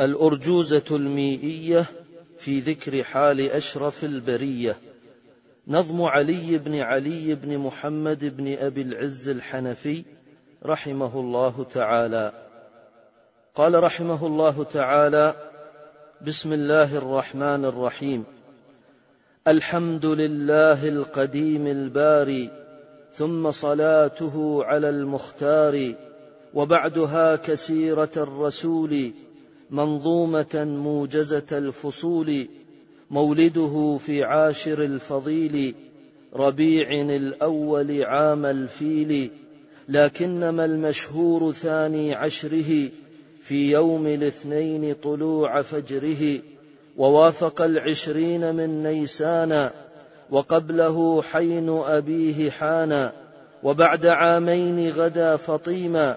الأرجوزة الميئية في ذكر حال أشرف البرية. نظم علي بن علي بن محمد بن أبي العز الحنفي رحمه الله تعالى. قال رحمه الله تعالى بسم الله الرحمن الرحيم. الحمد لله القديم الباري ثم صلاته على المختار وبعدها كسيرة الرسول منظومة موجزة الفصول مولده في عاشر الفضيل ربيع الأول عام الفيل لكنما المشهور ثاني عشره في يوم الاثنين طلوع فجره ووافق العشرين من نيسان وقبله حين أبيه حانا وبعد عامين غدا فطيما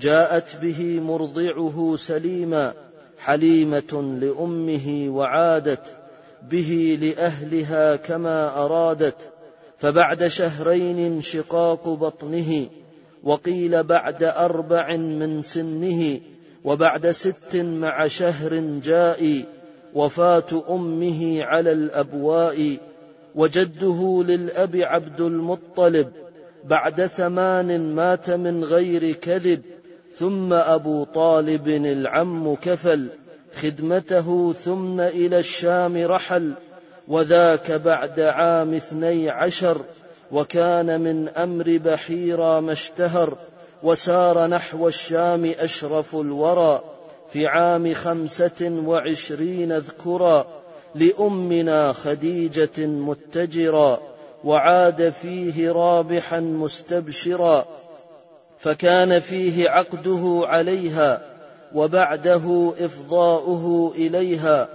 جاءت به مرضعه سليما حليمة لأمه وعادت به لأهلها كما أرادت فبعد شهرين انشقاق بطنه وقيل بعد أربع من سنه وبعد ست مع شهر جاء وفاة أمه على الأبواء وجده للأب عبد المطلب بعد ثمان مات من غير كذب ثم أبو طالب العم كفل خدمته ثم إلى الشام رحل وذاك بعد عام اثني عشر وكان من أمر بحيرا ما اشتهر وسار نحو الشام أشرف الورى في عام خمسة وعشرين اذكرا لأمنا خديجة متجرا وعاد فيه رابحا مستبشرا. فكان فيه عقده عليها وبعده إفضاؤه إليها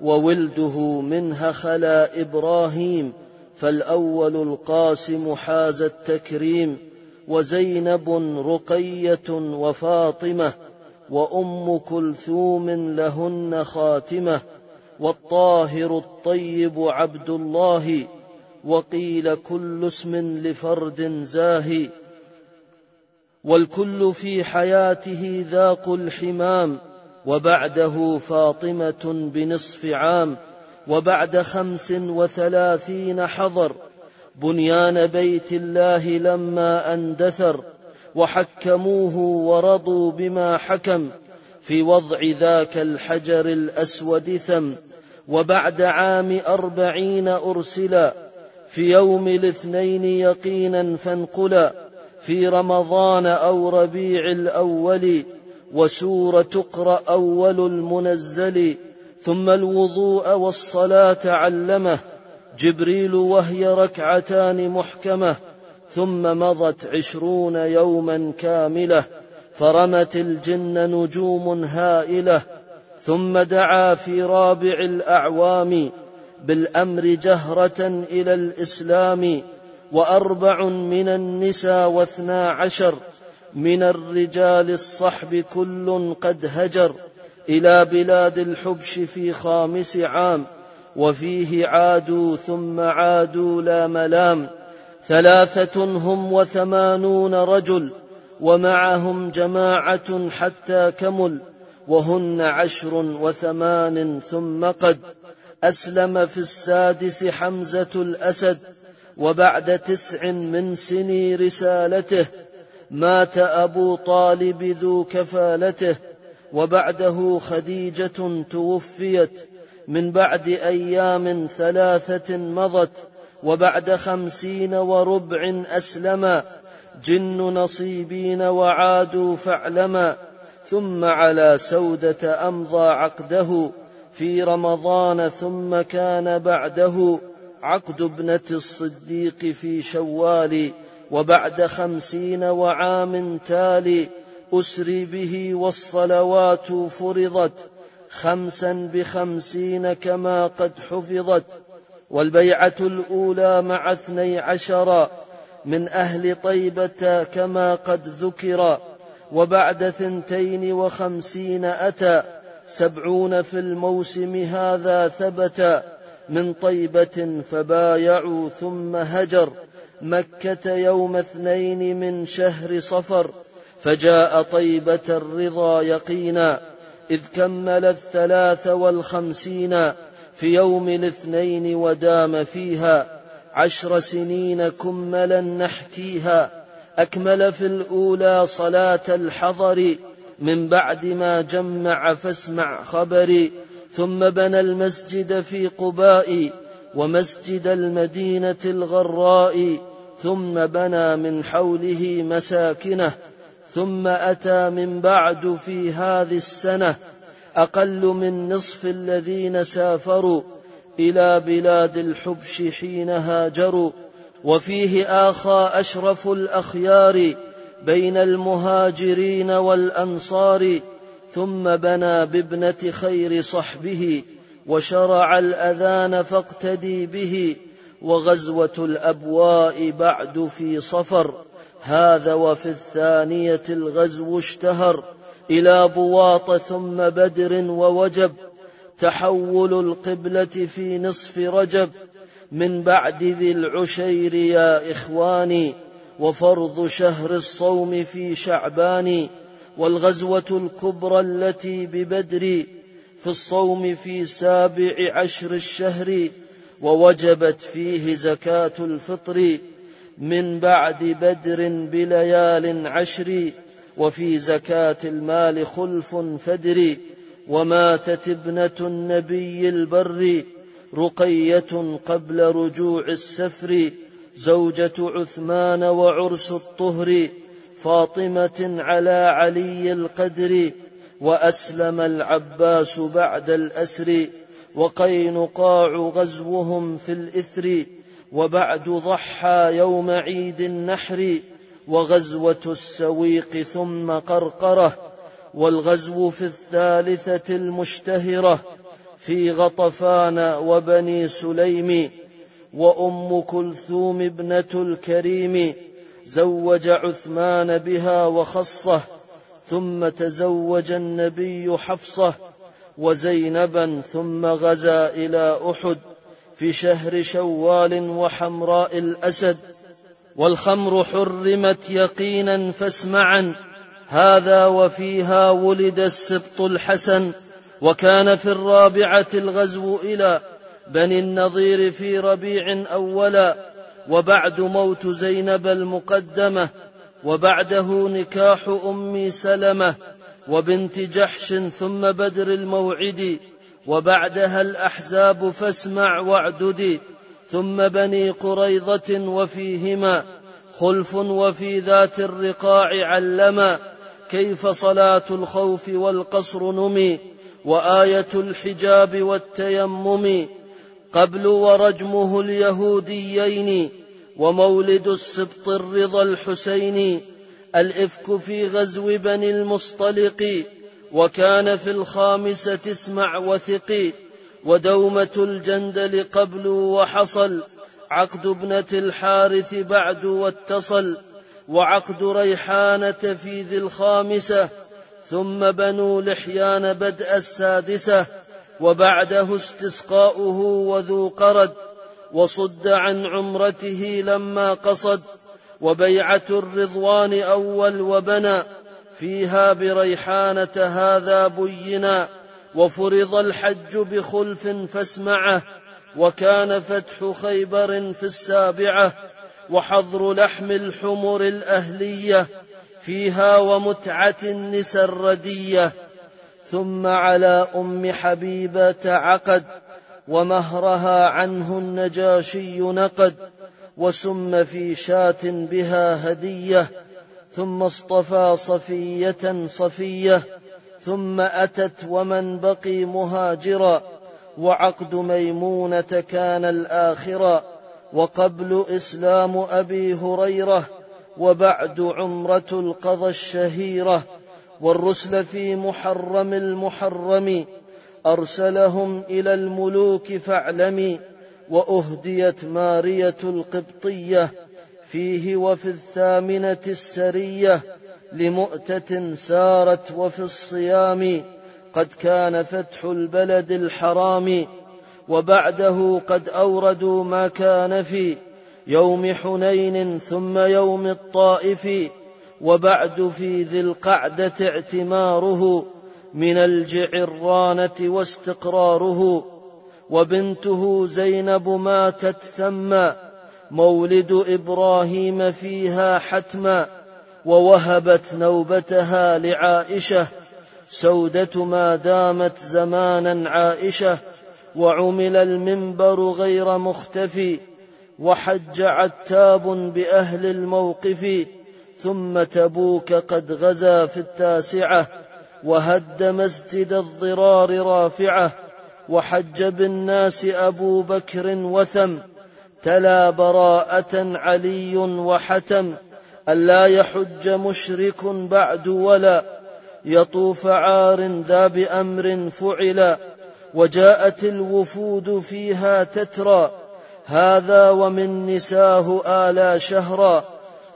وولده منها خلا إبراهيم فالأول القاسم حاز التكريم وزينب رقية وفاطمة وأم كلثوم لهن خاتمة والطاهر الطيب عبد الله وقيل كل اسم لفرد زاهي والكل في حياته ذاق الحمام وبعده فاطمة بنصف عام وبعد خمس وثلاثين حضر. بنيان بيت الله لما أندثر وحكموه ورضوا بما حكم. في وضع ذاك الحجر الأسود ثم وبعد عام أربعين أرسلا. في يوم الاثنين يقينا فانقلا. في رمضان أو ربيع الأول وسورة تقرأ أول المنزل ثم الوضوء والصلاة علمه جبريل وهي ركعتان محكمة ثم مضت عشرون يوما كاملة فرمت الجن نجوم هائلة ثم دعا في رابع الأعوام بالأمر جهرة إلى الإسلام وأربع من النساء واثنا عشر من الرجال الصحب كل قد هجر إلى بلاد الحبش في خامس عام وفيه عادوا ثم عادوا لا ملام. ثلاثة هم وثمانون رجل ومعهم جماعة حتى كمل وهن عشر وثمان ثم قد. أسلم في السادس حمزة الأسد وبعد تسع من سني رسالته مات أبو طالب ذو كفالته وبعده خديجة توفيت. من بعد أيام ثلاثة مضت وبعد خمسين وربع أسلما. جن نصيبين وعادوا فاعلما. ثم على سودة أمضى عقده. في رمضان ثم كان بعده. عقد ابنة الصديق في شوال وبعد خمسين وعام تالي أسري به والصلوات فرضت خمسا بخمسين كما قد حفظت. والبيعة الأولى مع اثني عشر من أهل طيبة كما قد ذكر. وبعد ثنتين وخمسين أتى سبعون في الموسم هذا ثبت. من طيبة فبايعوا ثم هجر. مكة يوم اثنين من شهر صفر. فجاء طيبة الرضا يقينا. إذ كمل الثلاث والخمسين في يوم الاثنين ودام فيها. عشر سنين كملا نحكيها. أكمل في الأولى صلاة الحضر. من بعد ما جمع فاسمع خبري. ثم بنى المسجد في قباء ومسجد المدينة الغراء ثم بنى من حوله مساكنه ثم أتى من بعد في هذه السنة أقل من نصف الذين سافروا إلى بلاد الحبش حين هاجروا وفيه آخى أشرف الأخيار بين المهاجرين والأنصار ثم بنى بابنة خير صحبه وشرع الأذان فاقتدي به وغزوة الأبواء بعد في صفر. هذا وفي الثانية الغزو اشتهر إلى بواط ثم بدر ووجب. تحول القبلة في نصف رجب. من بعد ذي العشير يا إخواني وفرض شهر الصوم في شعبان. والغزوة الكبرى التي ببدر في الصوم في سابع عشر الشهر ووجبت فيه زكاة الفطر من بعد بدر بليال عشر وفي زكاة المال خلف فدر وماتت ابنة النبي البر رقية قبل رجوع السفر زوجة عثمان وعرس الطهر فاطمة على علي القدر وأسلم العباس بعد الأسر وقينقاع غزوهم في الإثر وبعد ضحى يوم عيد النحر وغزوة السويق ثم قرقرة والغزو في الثالثة المشتهرة في غطفان وبني سليم وأم كلثوم ابنة الكريم زوج عثمان بها وخصه ثم تزوج النبي حفصه وزينبا ثم غزا إلى أحد في شهر شوال وحمراء الأسد. والخمر حرمت يقينا فاسمعا هذا وفيها ولد السبط الحسن وكان في الرابعة الغزو إلى بني النضير في ربيع أولا. وبعد موت زينب المقدمة وبعده نكاح أم سلمة وبنت جحش ثم بدر الموعد وبعدها الأحزاب فاسمع واعدد ثم بني قريضة وفيهما خلف وفي ذات الرقاع علما كيف صلاة الخوف والقصر نمي وآية الحجاب والتيمم. قبل ورجمه اليهوديين ومولد السبط الرضا الحسيني الإفك في غزو بني المصطلق وكان في الخامسة اسمع وثقي ودومة الجندل قبل وحصل عقد ابنة الحارث بعد واتصل وعقد ريحانة في ذي الخامسة ثم بنو لحيان بدء السادسة. وبعده استسقاؤه وذو قرد وصد عن عمرته لما قصد وبيعة الرضوان أول وبنى فيها بريحانة هذا بينا وفرض الحج بخلف فاسمعه وكان فتح خيبر في السابعة وحظر لحم الحمر الأهلية فيها ومتعة النسى الردية ثم على أم حبيبة عقد ومهرها عنه النجاشي نقد وسم في شاة بها هدية ثم اصطفى صفية صفية ثم أتت ومن بقي مهاجرا وعقد ميمونة كان الآخرا وقبل إسلام أبي هريرة وبعد عمرة القضى الشهيرة. والرسل في محرم المحرم أرسلهم إلى الملوك فاعلمي وأهديت مارية القبطية فيه وفي الثامنة السرية لمؤتة سارت وفي الصيام قد كان فتح البلد الحرام وبعده قد أوردوا ما كان في يوم حنين ثم يوم الطائف وبعد في ذي القعدة اعتماره من الجعرانة واستقراره وبنته زينب ماتت ثما مولد إبراهيم فيها حتما ووهبت نوبتها لعائشة سودة ما دامت زمانا عائشة وعمل المنبر غير مختفي وحج عتاب بأهل الموقف ثم تبوك قد غزا في التاسعة وهد مسجد الضرار رافعة وحج بالناس أبو بكر وثم تلا براءة علي وحتم ألا يحج مشرك بعد ولا يطوف عار ذا بأمر فعلا وجاءت الوفود فيها تترى هذا ومن نساه آلا شهرا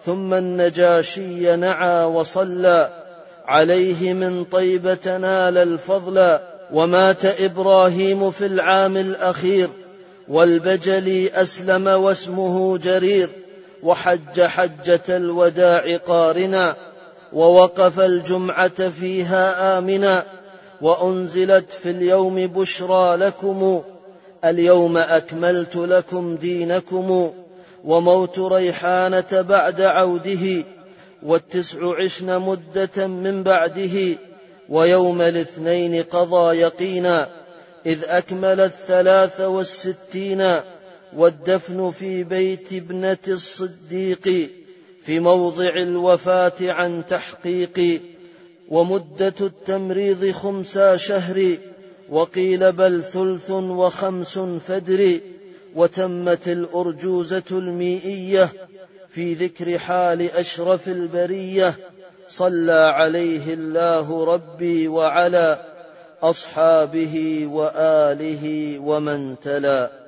ثم النجاشي نعى وصلى عليه من طيبة نال الفضل ومات إبراهيم في العام الأخير والبجلي أسلم واسمه جرير وحج حجة الوداع قارنا ووقف الجمعة فيها آمنا وأنزلت في اليوم بشرى لكم اليوم أكملت لكم دينكم وموت ريحانة بعد عوده والتسع عشن مدة من بعده ويوم الاثنين قضى يقينا إذ أكمل الثلاث والستين والدفن في بيت ابنة الصديق في موضع الوفاة عن تحقيق ومدة التمريض خمسا شهر وقيل بل ثلث وخمس فدر. وتمت الأرجوزة الميئية في ذكر حال أشرف البرية. صلى عليه الله ربي وعلى أصحابه وآله ومن تلا.